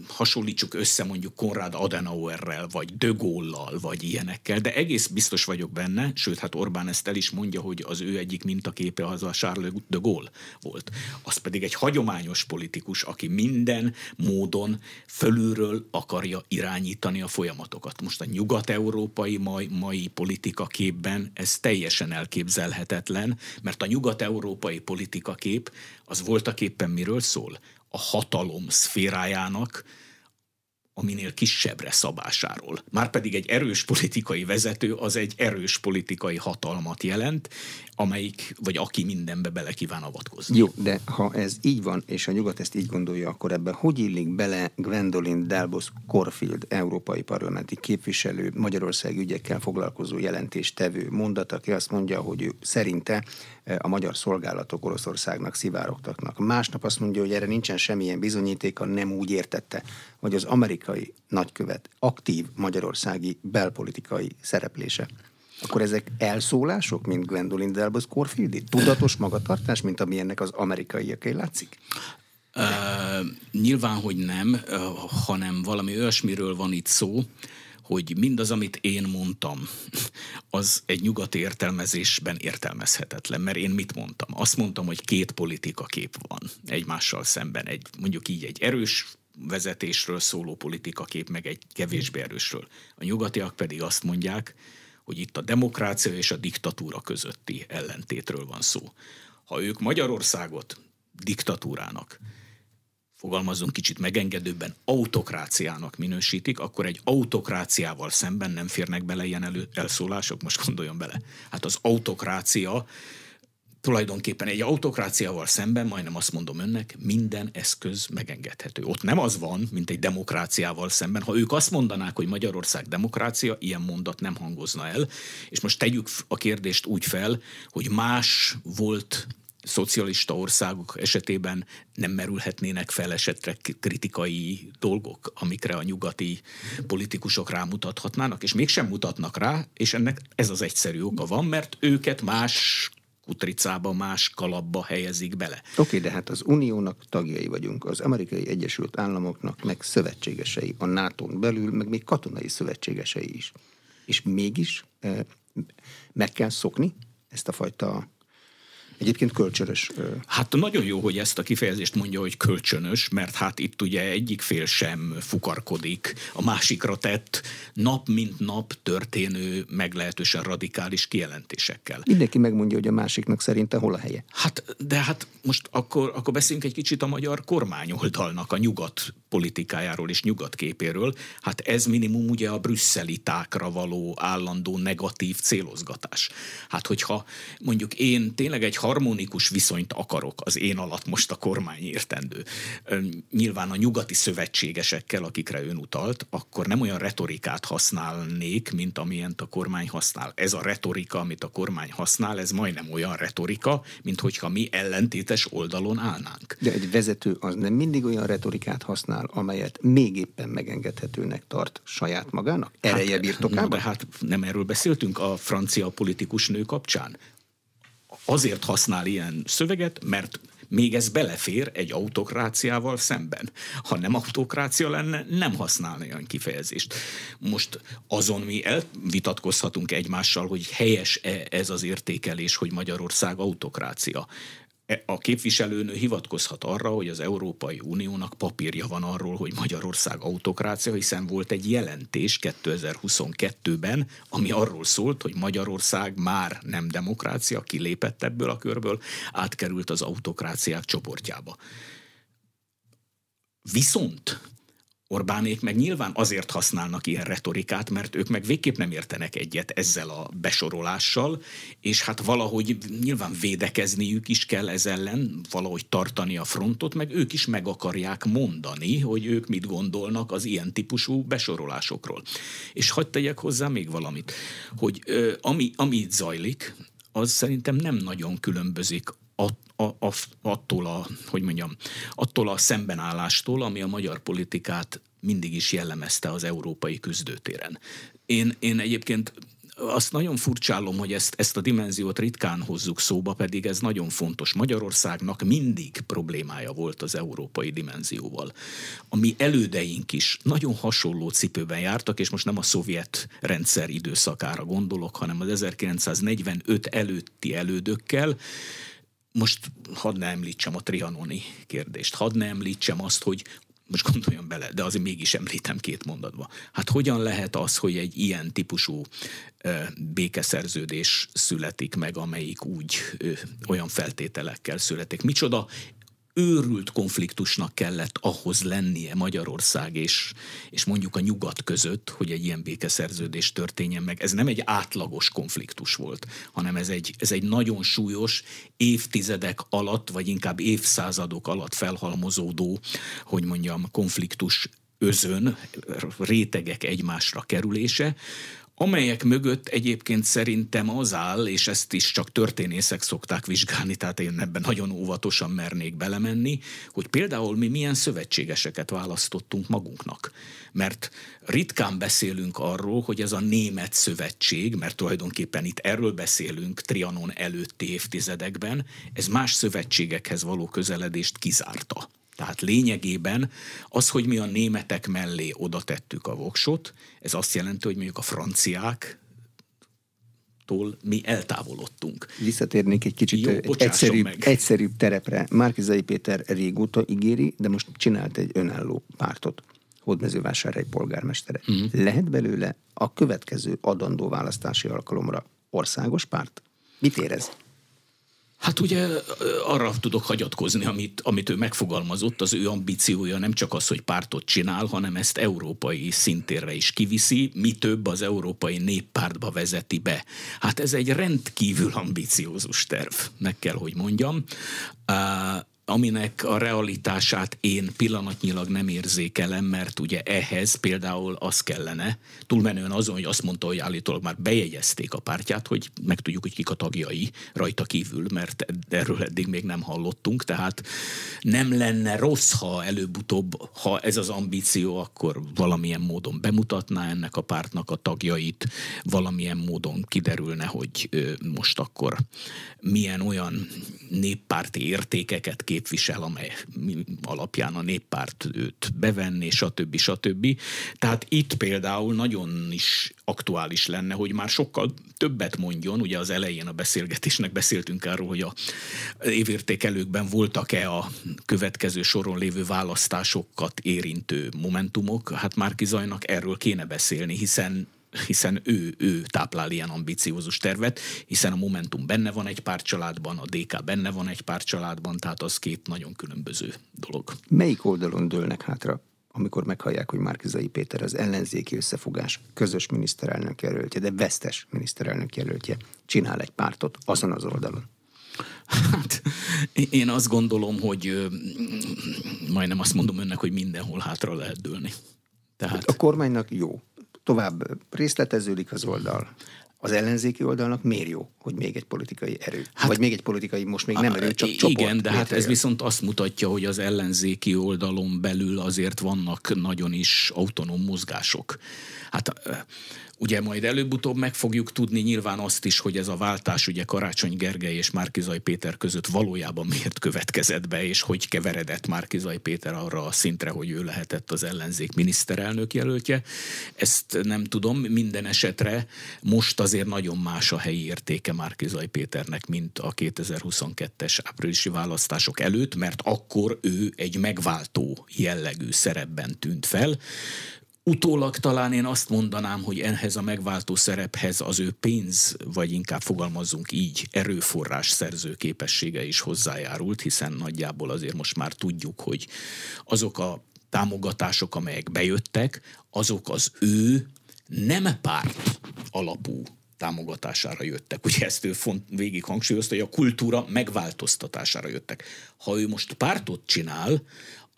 hasonlítsuk össze mondjuk Konrad Adenauerrel, vagy De Gaulle-lal, vagy ilyenekkel, de egész biztos vagyok benne, sőt, hát Orbán ezt el is mondja, hogy az ő egyik mintaképe az a Charles de Gaulle volt. Az pedig egy hagyományos politikus, aki minden módon fölülről akarja irányítani a folyamatokat. Most a nyugat-európai mai, mai politikaképben ez teljesen elképzelhetetlen, mert a nyugat-európai politikakép az voltak éppen miről szól? A hatalom szférájának a minél kisebbre szabásáról. Márpedig egy erős politikai vezető az egy erős politikai hatalmat jelent, amelyik, vagy aki mindenbe bele kíván avatkozni. Jó, de ha ez így van, és a nyugat ezt így gondolja, akkor ebben hogy illik bele Gwendolyn Delbos Corfield, európai parlamenti képviselő, Magyarország ügyekkel foglalkozó jelentéstevő mondat, aki azt mondja, hogy ő szerinte a magyar szolgálatok Oroszországnak szivárogtaknak. Másnap azt mondja, hogy erre nincsen semmilyen bizonyítéka, nem úgy értette, hogy az amerikai nagykövet aktív magyarországi belpolitikai szereplése. Akkor ezek elszólások, mint Gwendolyn Delbos Corfieldi? Tudatos magatartás, mint ami ennek az amerikaiaké látszik? Uh, nyilván, hogy nem, uh, hanem valami olyasmiről van itt szó, hogy mindaz, amit én mondtam, az egy nyugati értelmezésben értelmezhetetlen, mert én mit mondtam? Azt mondtam, hogy két politika kép van egymással szemben, egy, mondjuk így egy erős vezetésről szóló politika kép, meg egy kevésbé erősről. A nyugatiak pedig azt mondják, hogy itt a demokrácia és a diktatúra közötti ellentétről van szó. Ha ők Magyarországot diktatúrának, fogalmazunk kicsit megengedőbben, autokráciának minősítik, akkor egy autokráciával szemben nem férnek bele ilyen elő, elszólások, most gondoljon bele. Hát az autokrácia tulajdonképpen egy autokráciával szemben, majdnem azt mondom önnek, minden eszköz megengedhető. Ott nem az van, mint egy demokráciával szemben. Ha ők azt mondanák, hogy Magyarország demokrácia, ilyen mondat nem hangozna el. És most tegyük a kérdést úgy fel, hogy más volt szocialista országok esetében nem merülhetnének fel esetre kritikai dolgok, amikre a nyugati politikusok rámutathatnának, és mégsem mutatnak rá, és ennek ez az egyszerű oka van, mert őket más kutricába, más kalapba helyezik bele. Oké, okay, de hát az Uniónak tagjai vagyunk, az Amerikai Egyesült Államoknak meg szövetségesei, a nato belül, meg még katonai szövetségesei is. És mégis eh, meg kell szokni ezt a fajta Egyébként kölcsönös. Hát nagyon jó, hogy ezt a kifejezést mondja, hogy kölcsönös, mert hát itt ugye egyik fél sem fukarkodik a másikra tett nap mint nap történő meglehetősen radikális kijelentésekkel. Mindenki megmondja, hogy a másiknak szerinte hol a helye. Hát, de hát most akkor, akkor beszéljünk egy kicsit a magyar kormányoldalnak, a nyugat politikájáról és nyugat képéről. Hát ez minimum ugye a brüsszelitákra való állandó negatív célozgatás. Hát hogyha mondjuk én tényleg egy harmonikus viszonyt akarok az én alatt most a kormány értendő, nyilván a nyugati szövetségesekkel, akikre ön utalt, akkor nem olyan retorikát használnék, mint amilyent a kormány használ. Ez a retorika, amit a kormány használ, ez majdnem olyan retorika, mint hogyha mi ellentétes oldalon állnánk. De egy vezető az nem mindig olyan retorikát használ, amelyet még éppen megengedhetőnek tart saját magának? Ereje hát, birtokában? de hát nem erről beszéltünk a francia politikus nő kapcsán azért használ ilyen szöveget, mert még ez belefér egy autokráciával szemben. Ha nem autokrácia lenne, nem használna olyan kifejezést. Most azon mi elvitatkozhatunk egymással, hogy helyes-e ez az értékelés, hogy Magyarország autokrácia. A képviselőnő hivatkozhat arra, hogy az Európai Uniónak papírja van arról, hogy Magyarország autokrácia, hiszen volt egy jelentés 2022-ben, ami arról szólt, hogy Magyarország már nem demokrácia, kilépett ebből a körből, átkerült az autokráciák csoportjába. Viszont Orbánék meg nyilván azért használnak ilyen retorikát, mert ők meg végképp nem értenek egyet ezzel a besorolással, és hát valahogy nyilván védekezniük is kell ez ellen, valahogy tartani a frontot, meg ők is meg akarják mondani, hogy ők mit gondolnak az ilyen típusú besorolásokról. És hagyd tegyek hozzá még valamit, hogy ami, ami itt zajlik, az szerintem nem nagyon különbözik attól a, hogy mondjam, attól a szembenállástól, ami a magyar politikát mindig is jellemezte az európai küzdőtéren. Én, én egyébként azt nagyon furcsálom, hogy ezt, ezt a dimenziót ritkán hozzuk szóba, pedig ez nagyon fontos. Magyarországnak mindig problémája volt az európai dimenzióval. A mi elődeink is nagyon hasonló cipőben jártak, és most nem a szovjet rendszer időszakára gondolok, hanem az 1945 előtti elődökkel, most hadd ne említsem a trianoni kérdést, hadd ne említsem azt, hogy most gondoljon bele, de azért mégis említem két mondatba. Hát hogyan lehet az, hogy egy ilyen típusú békeszerződés születik meg, amelyik úgy ö, olyan feltételekkel születik? Micsoda őrült konfliktusnak kellett ahhoz lennie Magyarország és, és mondjuk a nyugat között, hogy egy ilyen békeszerződés történjen meg. Ez nem egy átlagos konfliktus volt, hanem ez egy, ez egy nagyon súlyos, évtizedek alatt, vagy inkább évszázadok alatt felhalmozódó, hogy mondjam, konfliktus özön, rétegek egymásra kerülése, amelyek mögött egyébként szerintem az áll, és ezt is csak történészek szokták vizsgálni, tehát én ebben nagyon óvatosan mernék belemenni, hogy például mi milyen szövetségeseket választottunk magunknak. Mert ritkán beszélünk arról, hogy ez a német szövetség, mert tulajdonképpen itt erről beszélünk Trianon előtti évtizedekben, ez más szövetségekhez való közeledést kizárta. Tehát lényegében az, hogy mi a németek mellé oda tettük a voksot, ez azt jelenti, hogy mondjuk a franciák tól mi eltávolodtunk. Visszatérnék egy kicsit Jó, egy egyszerűbb, meg. egyszerűbb terepre. Márkizai Péter régóta ígéri, de most csinált egy önálló pártot. Hódmezővásárhely polgármestere. Uh-huh. Lehet belőle a következő adandó választási alkalomra országos párt? Mit érez? Hát ugye arra tudok hagyatkozni, amit, amit ő megfogalmazott, az ő ambíciója nem csak az, hogy pártot csinál, hanem ezt európai szintérre is kiviszi, mi több az európai néppártba vezeti be. Hát ez egy rendkívül ambiciózus terv, meg kell, hogy mondjam aminek a realitását én pillanatnyilag nem érzékelem, mert ugye ehhez például az kellene, túlmenően azon, hogy azt mondta, hogy állítólag már bejegyezték a pártját, hogy megtudjuk, hogy kik a tagjai rajta kívül, mert erről eddig még nem hallottunk, tehát nem lenne rossz, ha előbb-utóbb, ha ez az ambíció, akkor valamilyen módon bemutatná ennek a pártnak a tagjait, valamilyen módon kiderülne, hogy most akkor milyen olyan néppárti értékeket kép képvisel, amely alapján a néppárt őt bevenni, stb. stb. Tehát itt például nagyon is aktuális lenne, hogy már sokkal többet mondjon, ugye az elején a beszélgetésnek beszéltünk arról, hogy a évértékelőkben voltak-e a következő soron lévő választásokat érintő momentumok, hát Márki Zajnak erről kéne beszélni, hiszen hiszen ő, ő táplál ilyen ambiciózus tervet, hiszen a Momentum benne van egy pár családban, a DK benne van egy pár családban, tehát az két nagyon különböző dolog. Melyik oldalon dőlnek hátra, amikor meghallják, hogy Márkizai Péter az ellenzéki összefogás közös miniszterelnök jelöltje, de vesztes miniszterelnök jelöltje csinál egy pártot azon az oldalon? Hát én azt gondolom, hogy majdnem azt mondom önnek, hogy mindenhol hátra lehet dőlni. Tehát... A kormánynak jó tovább részleteződik az oldal, az ellenzéki oldalnak miért jó, hogy még egy politikai erő? Hát, vagy még egy politikai, most még nem erő, csak csoport. Igen, de hát ez viszont azt mutatja, hogy az ellenzéki oldalon belül azért vannak nagyon is autonóm mozgások. Hát Ugye majd előbb-utóbb meg fogjuk tudni nyilván azt is, hogy ez a váltás ugye Karácsony Gergely és Márkizaj Péter között valójában miért következett be, és hogy keveredett Márkizaj Péter arra a szintre, hogy ő lehetett az ellenzék miniszterelnök jelöltje. Ezt nem tudom, minden esetre most azért nagyon más a helyi értéke Márkizaj Péternek, mint a 2022-es áprilisi választások előtt, mert akkor ő egy megváltó jellegű szerepben tűnt fel. Utólag talán én azt mondanám, hogy ehhez a megváltó szerephez az ő pénz, vagy inkább fogalmazzunk így, erőforrás szerző képessége is hozzájárult, hiszen nagyjából azért most már tudjuk, hogy azok a támogatások, amelyek bejöttek, azok az ő nem párt alapú támogatására jöttek. Ugye ezt ő font, végig hangsúlyozta, hogy a kultúra megváltoztatására jöttek. Ha ő most pártot csinál,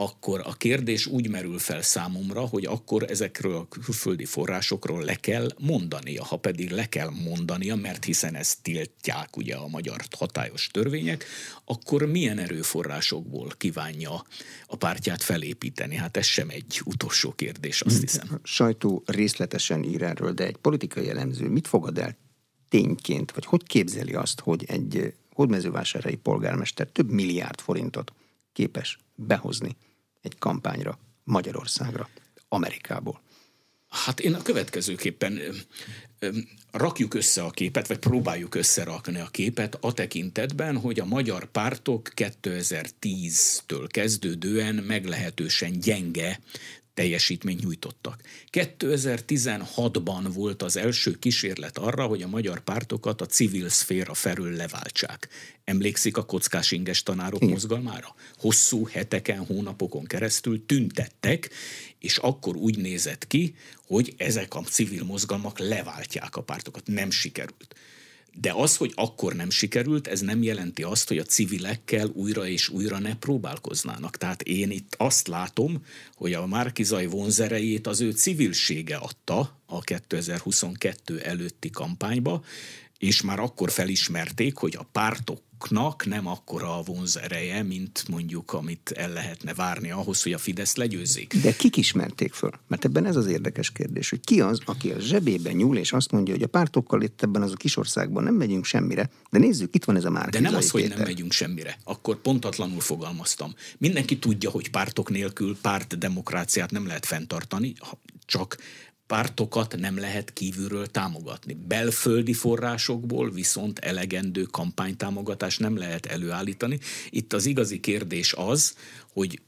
akkor a kérdés úgy merül fel számomra, hogy akkor ezekről a külföldi forrásokról le kell mondania. Ha pedig le kell mondania, mert hiszen ezt tiltják ugye a magyar hatályos törvények, akkor milyen erőforrásokból kívánja a pártját felépíteni? Hát ez sem egy utolsó kérdés, azt hiszem. A sajtó részletesen ír erről, de egy politikai elemző mit fogad el tényként, vagy hogy képzeli azt, hogy egy hódmezővásárhelyi polgármester több milliárd forintot képes behozni egy kampányra Magyarországra, Amerikából? Hát én a következőképpen rakjuk össze a képet, vagy próbáljuk összerakni a képet a tekintetben, hogy a magyar pártok 2010-től kezdődően meglehetősen gyenge teljesítményt nyújtottak. 2016-ban volt az első kísérlet arra, hogy a magyar pártokat a civil szféra felül leváltsák. Emlékszik a kockás inges tanárok Igen. mozgalmára? Hosszú heteken, hónapokon keresztül tüntettek, és akkor úgy nézett ki, hogy ezek a civil mozgalmak leváltják a pártokat. Nem sikerült De az, hogy akkor nem sikerült, ez nem jelenti azt, hogy a civilekkel újra és újra ne próbálkoznának. Tehát én itt azt látom, hogy a Márkizai vonzerejét az ő civilsége adta a 2022 előtti kampányba, és már akkor felismerték, hogy a pártok pártoknak nem akkora a vonzereje, mint mondjuk, amit el lehetne várni ahhoz, hogy a Fidesz legyőzzék. De kik ismerték föl? Mert ebben ez az érdekes kérdés, hogy ki az, aki a zsebébe nyúl, és azt mondja, hogy a pártokkal itt ebben az a kis országban nem megyünk semmire, de nézzük, itt van ez a már. De nem az, hogy nem megyünk semmire. Akkor pontatlanul fogalmaztam. Mindenki tudja, hogy pártok nélkül párt demokráciát nem lehet fenntartani, csak pártokat nem lehet kívülről támogatni. Belföldi forrásokból viszont elegendő kampánytámogatás nem lehet előállítani. Itt az igazi kérdés az, hogy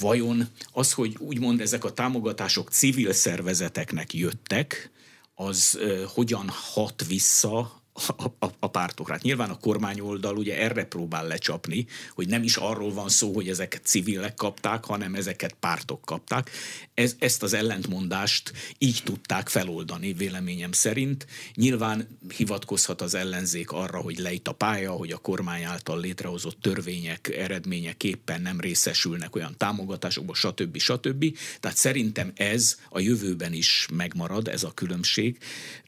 vajon az, hogy úgymond ezek a támogatások civil szervezeteknek jöttek, az hogyan hat vissza a, a, a pártokra. Hát nyilván a kormányoldal ugye erre próbál lecsapni, hogy nem is arról van szó, hogy ezeket civilek kapták, hanem ezeket pártok kapták. Ez, ezt az ellentmondást így tudták feloldani véleményem szerint. Nyilván hivatkozhat az ellenzék arra, hogy lejt a pálya, hogy a kormány által létrehozott törvények eredményeképpen nem részesülnek olyan támogatásokból, stb. stb. Tehát szerintem ez a jövőben is megmarad, ez a különbség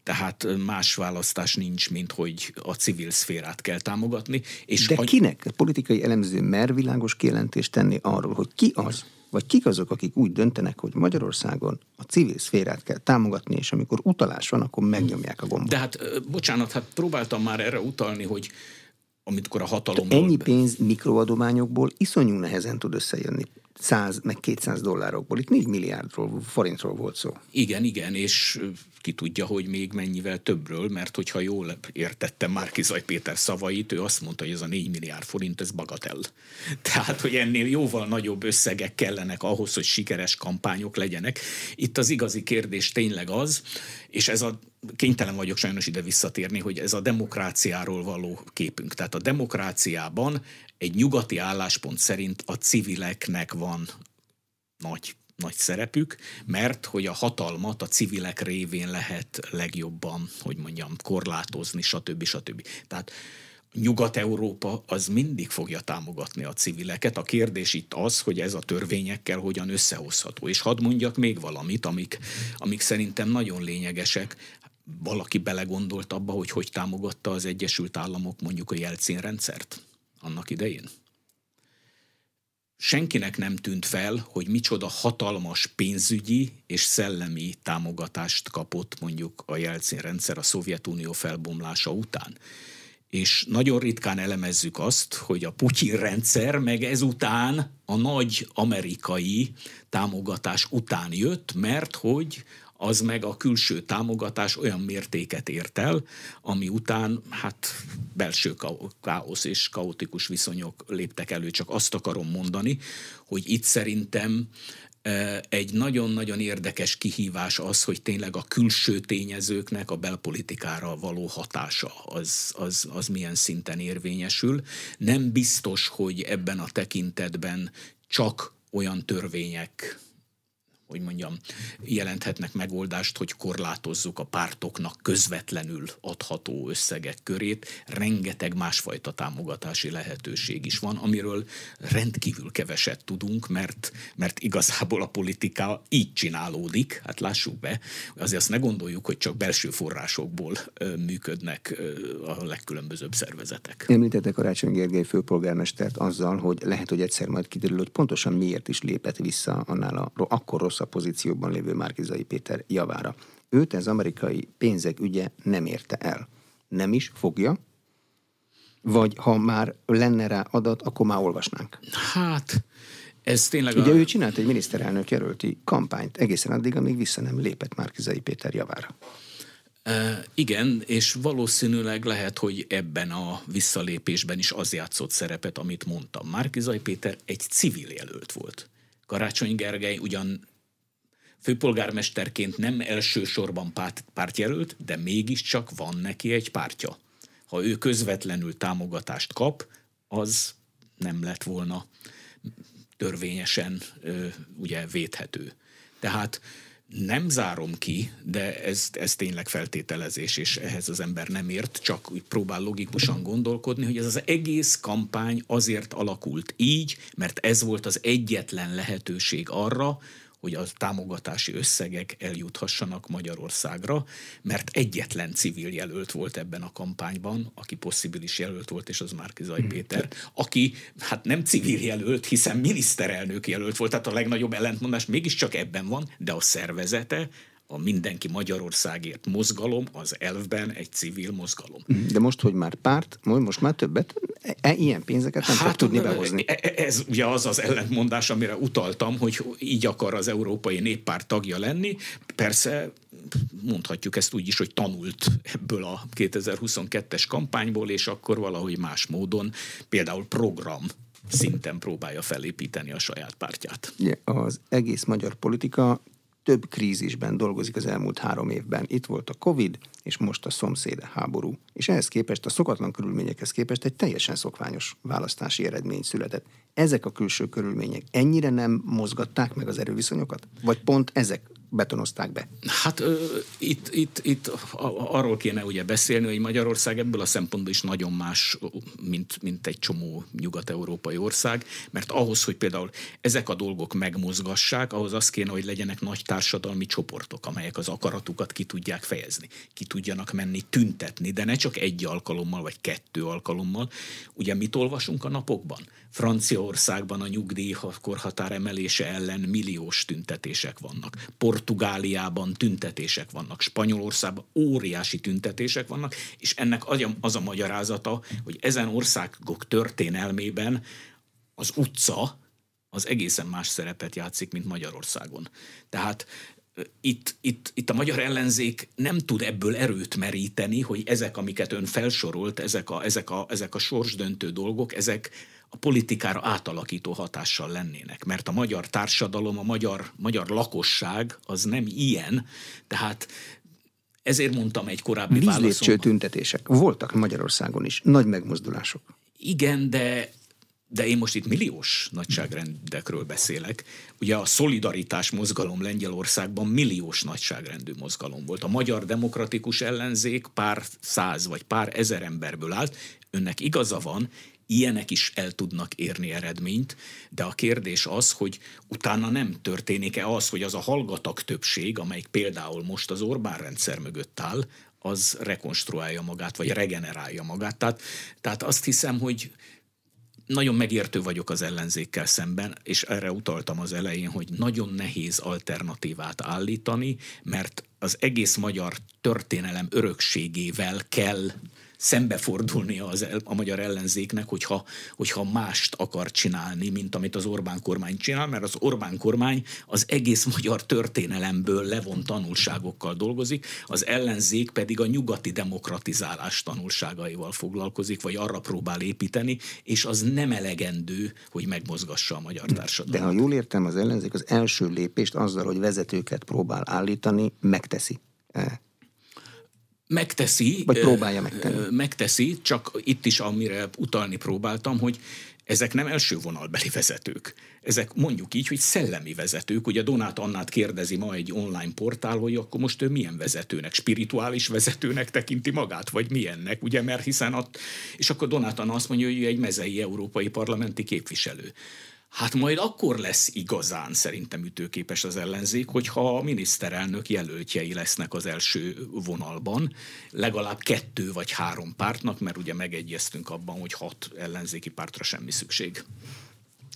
tehát más választás nincs, mint hogy a civil szférát kell támogatni. És De a... kinek? A politikai elemző mer világos kijelentést tenni arról, hogy ki az, vagy kik azok, akik úgy döntenek, hogy Magyarországon a civil szférát kell támogatni, és amikor utalás van, akkor megnyomják a gombot. De hát, bocsánat, hát próbáltam már erre utalni, hogy amikor a hatalomból... Ennyi pénz mikroadományokból iszonyú nehezen tud összejönni. 100 meg 200 dollárokból. Itt 4 milliárdról, forintról volt szó. Igen, igen, és ki tudja, hogy még mennyivel többről, mert hogyha jól értettem Márkizaj Péter szavait, ő azt mondta, hogy ez a 4 milliárd forint, ez bagatell. [laughs] Tehát, hogy ennél jóval nagyobb összegek kellenek ahhoz, hogy sikeres kampányok legyenek. Itt az igazi kérdés tényleg az, és ez a kénytelen vagyok sajnos ide visszatérni, hogy ez a demokráciáról való képünk. Tehát a demokráciában egy nyugati álláspont szerint a civileknek van nagy nagy szerepük, mert hogy a hatalmat a civilek révén lehet legjobban, hogy mondjam, korlátozni, stb. stb. Tehát Nyugat-Európa az mindig fogja támogatni a civileket. A kérdés itt az, hogy ez a törvényekkel hogyan összehozható. És hadd mondjak még valamit, amik, amik szerintem nagyon lényegesek. Valaki belegondolt abba, hogy hogy támogatta az Egyesült Államok mondjuk a Jelcin rendszert annak idején? senkinek nem tűnt fel, hogy micsoda hatalmas pénzügyi és szellemi támogatást kapott mondjuk a Jelcin rendszer a Szovjetunió felbomlása után. És nagyon ritkán elemezzük azt, hogy a Putyin rendszer meg ezután a nagy amerikai támogatás után jött, mert hogy az meg a külső támogatás olyan mértéket ért el, ami után hát belső káosz és kaotikus viszonyok léptek elő. Csak azt akarom mondani, hogy itt szerintem e, egy nagyon-nagyon érdekes kihívás az, hogy tényleg a külső tényezőknek a belpolitikára való hatása az, az, az milyen szinten érvényesül. Nem biztos, hogy ebben a tekintetben csak olyan törvények hogy mondjam, jelenthetnek megoldást, hogy korlátozzuk a pártoknak közvetlenül adható összegek körét. Rengeteg másfajta támogatási lehetőség is van, amiről rendkívül keveset tudunk, mert, mert igazából a politika így csinálódik, hát lássuk be, azért azt ne gondoljuk, hogy csak belső forrásokból működnek a legkülönbözőbb szervezetek. Említettek Karácsony Gergely főpolgármestert azzal, hogy lehet, hogy egyszer majd kiderül, hogy pontosan miért is lépett vissza annál a akkor rossz rosszabb pozícióban lévő Márkizai Péter javára. Őt ez amerikai pénzek ügye nem érte el. Nem is fogja, vagy ha már lenne rá adat, akkor már olvasnánk. Hát, ez tényleg... Ugye a... ő csinált egy miniszterelnök jelölti kampányt egészen addig, amíg vissza nem lépett Márkizai Péter javára. Igen, és valószínűleg lehet, hogy ebben a visszalépésben is az játszott szerepet, amit mondtam. Márkizai Péter egy civil jelölt volt. Karácsony Gergely ugyan főpolgármesterként nem elsősorban párt, pártjelölt, de mégiscsak van neki egy pártja. Ha ő közvetlenül támogatást kap, az nem lett volna törvényesen ugye védhető. Tehát Nem zárom ki, de ez, ez tényleg feltételezés, és ehhez az ember nem ért, csak úgy próbál logikusan gondolkodni, hogy ez az egész kampány azért alakult így, mert ez volt az egyetlen lehetőség arra, hogy a támogatási összegek eljuthassanak Magyarországra, mert egyetlen civil jelölt volt ebben a kampányban, aki possibilis jelölt volt, és az Márkizaj hmm. Péter, aki hát nem civil jelölt, hiszen miniszterelnök jelölt volt, tehát a legnagyobb ellentmondás mégiscsak ebben van, de a szervezete a Mindenki Magyarországért mozgalom az elvben egy civil mozgalom. De most, hogy már párt, most már többet, e, ilyen pénzeket nem hát, fog tudni behozni. E, e, ez ugye az az ellentmondás, amire utaltam, hogy így akar az Európai Néppárt tagja lenni. Persze mondhatjuk ezt úgy is, hogy tanult ebből a 2022-es kampányból, és akkor valahogy más módon, például program szinten próbálja felépíteni a saját pártját. Az egész magyar politika több krízisben dolgozik az elmúlt három évben. Itt volt a Covid, és most a szomszéd háború. És ehhez képest, a szokatlan körülményekhez képest egy teljesen szokványos választási eredmény született. Ezek a külső körülmények ennyire nem mozgatták meg az erőviszonyokat? Vagy pont ezek betonozták be? Hát ö, itt, itt, itt arról kéne ugye beszélni, hogy Magyarország ebből a szempontból is nagyon más, mint, mint egy csomó nyugat-európai ország, mert ahhoz, hogy például ezek a dolgok megmozgassák, ahhoz az kéne, hogy legyenek nagy társadalmi csoportok, amelyek az akaratukat ki tudják fejezni, ki tudjanak menni tüntetni, de ne csak egy alkalommal, vagy kettő alkalommal. Ugye mit olvasunk a napokban? Franciaországban a nyugdíjkorhatár emelése ellen milliós tüntetések vannak. Portugáliában tüntetések vannak. Spanyolországban óriási tüntetések vannak, és ennek az a magyarázata, hogy ezen országok történelmében az utca az egészen más szerepet játszik, mint Magyarországon. Tehát itt, itt, itt a magyar ellenzék nem tud ebből erőt meríteni, hogy ezek, amiket ön felsorolt, ezek a, ezek a, ezek a sorsdöntő dolgok, ezek a politikára átalakító hatással lennének. Mert a magyar társadalom, a magyar, magyar lakosság az nem ilyen, tehát ezért mondtam egy korábbi válaszomban. tüntetések voltak Magyarországon is, nagy megmozdulások. Igen, de de én most itt milliós nagyságrendekről beszélek. Ugye a szolidaritás mozgalom Lengyelországban milliós nagyságrendű mozgalom volt. A magyar demokratikus ellenzék pár száz vagy pár ezer emberből állt. Önnek igaza van, ilyenek is el tudnak érni eredményt, de a kérdés az, hogy utána nem történik-e az, hogy az a hallgatag többség, amelyik például most az Orbán rendszer mögött áll, az rekonstruálja magát, vagy regenerálja magát. Tehát, tehát azt hiszem, hogy nagyon megértő vagyok az ellenzékkel szemben, és erre utaltam az elején, hogy nagyon nehéz alternatívát állítani, mert az egész magyar történelem örökségével kell szembefordulnia az, a magyar ellenzéknek, hogyha, hogyha mást akar csinálni, mint amit az Orbán kormány csinál, mert az Orbán kormány az egész magyar történelemből levont tanulságokkal dolgozik, az ellenzék pedig a nyugati demokratizálás tanulságaival foglalkozik, vagy arra próbál építeni, és az nem elegendő, hogy megmozgassa a magyar társadalmat. De ha jól értem, az ellenzék az első lépést azzal, hogy vezetőket próbál állítani, megteszi. Megteszi. Vagy próbálja megtenni. Megteszi, csak itt is, amire utalni próbáltam, hogy ezek nem első vonalbeli vezetők. Ezek mondjuk így, hogy szellemi vezetők. Ugye Donát Annát kérdezi ma egy online portál, hogy akkor most ő milyen vezetőnek, spirituális vezetőnek tekinti magát, vagy milyennek, ugye, mert hiszen ott, és akkor Donát Anna azt mondja, hogy ő egy mezei európai parlamenti képviselő. Hát majd akkor lesz igazán szerintem ütőképes az ellenzék, hogyha a miniszterelnök jelöltjei lesznek az első vonalban, legalább kettő vagy három pártnak, mert ugye megegyeztünk abban, hogy hat ellenzéki pártra semmi szükség.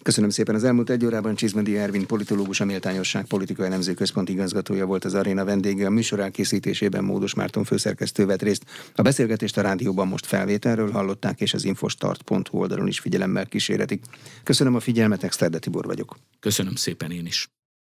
Köszönöm szépen. Az elmúlt egy órában Csizmedi Ervin politológus, a Méltányosság Politikai Elemző Központ igazgatója volt az aréna vendége. A műsor elkészítésében Módos Márton főszerkesztő vett részt. A beszélgetést a rádióban most felvételről hallották, és az infostart.hu oldalon is figyelemmel kíséretik. Köszönöm a figyelmet, Exterde Tibor vagyok. Köszönöm szépen én is.